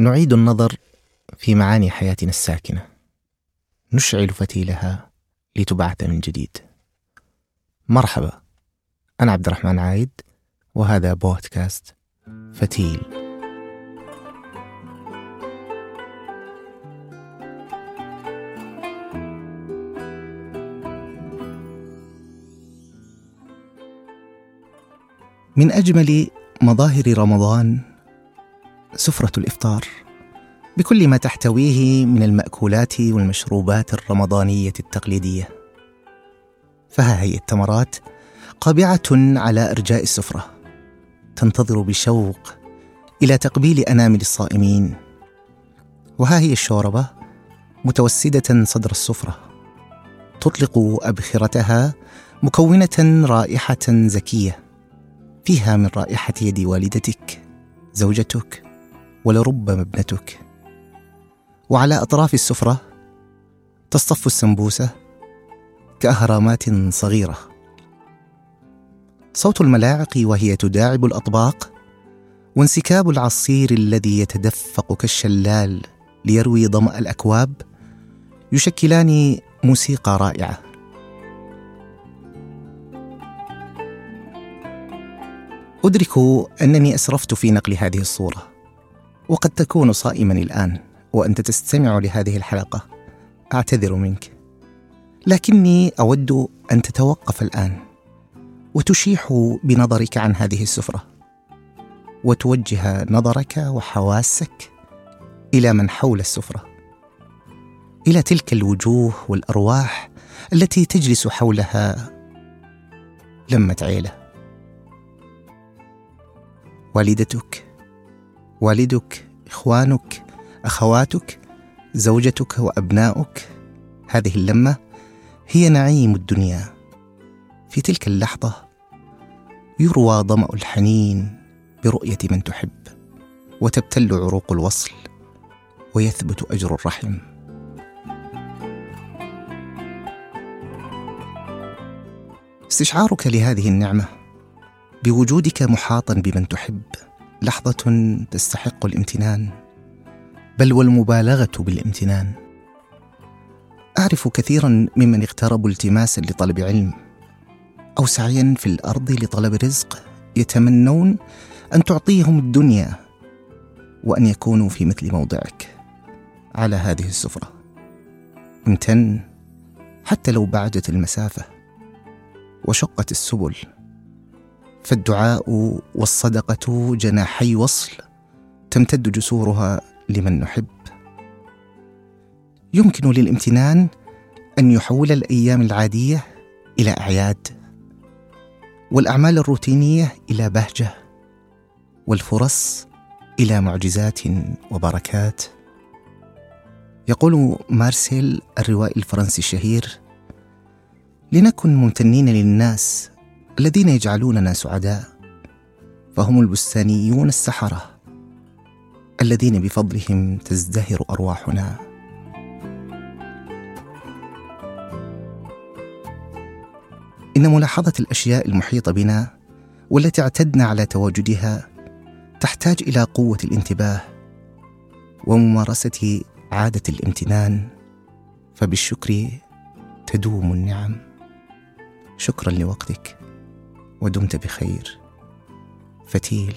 نعيد النظر في معاني حياتنا الساكنة. نشعل فتيلها لتبعث من جديد. مرحبا أنا عبد الرحمن عايد وهذا بودكاست فتيل. من أجمل مظاهر رمضان سفرة الإفطار. بكل ما تحتويه من المأكولات والمشروبات الرمضانية التقليدية. فها هي التمرات قابعة على إرجاء السفرة. تنتظر بشوق إلى تقبيل انامل الصائمين وها هي الشوربة متوسدة صدر السفرة. تطلق أبخرتها مكونة رائحة زكية. فيها من رائحة يد والدتك زوجتك. ولربما ابنتك وعلى أطراف السفرة تصطف السمبوسه كأهرامات صغيرة. صوت الملاعق وهي تداعب الأطباق وانسكاب العصير الذي يتدفق كالشلال ليروي ظما الأكواب يشكلان موسيقى رائعة. أدرك أنني أسرفت في نقل هذه الصورة. وقد تكون صائما الآن وأنت تستمع لهذه الحلقة. أعتذر منك. لكني أود أن تتوقف الآن وتشيح بنظرك عن هذه السفرة وتوجه نظرك وحواسك إلى من حول السفرة إلى تلك الوجوه والأرواح التي تجلس حولها لمة عيلة. والدتك والدك إخوانك أخواتك زوجتك وابناؤك هذه اللمة هي نعيم الدنيا. في تلك اللحظة يروى ظمأ الحنين برؤية من تحب وتبتل عروق الوصل ويثبت أجر الرحم. استشعارك لهذه النعمة بوجودك محاطا بمن تحب. لحظة تستحق الامتنان بل والمبالغة بالامتنان. أعرف كثيرا ممن اغتربوا التماسا لطلب علم أو سعيا في الأرض لطلب رزق يتمنون أن تعطيهم الدنيا وأن يكونوا في مثل موضعك. على هذه السفرة. امتن حتى لو بعدت المسافة وشقت السبل. فالدعاء والصدقة جناحي وصل تمتد جسورها لمن نحب. يمكن للامتنان أن يحول الأيام العادية إلى أعياد والأعمال الروتينية إلى بهجة والفرص إلى معجزات وبركات. يقول مارسيل الروائي الفرنسي الشهير لنكن ممتنين للناس الذين يجعلوننا سعداء فهم البستانيون السحرة الذين بفضلهم تزدهر أرواحنا. إن ملاحظة الأشياء المحيطة بنا والتي اعتدنا على تواجدها تحتاج إلى قوة الانتباه وممارسة عادة الامتنان فبالشكر تدوم النعم. شكرا لوقتك. ودمت بخير. فتيل.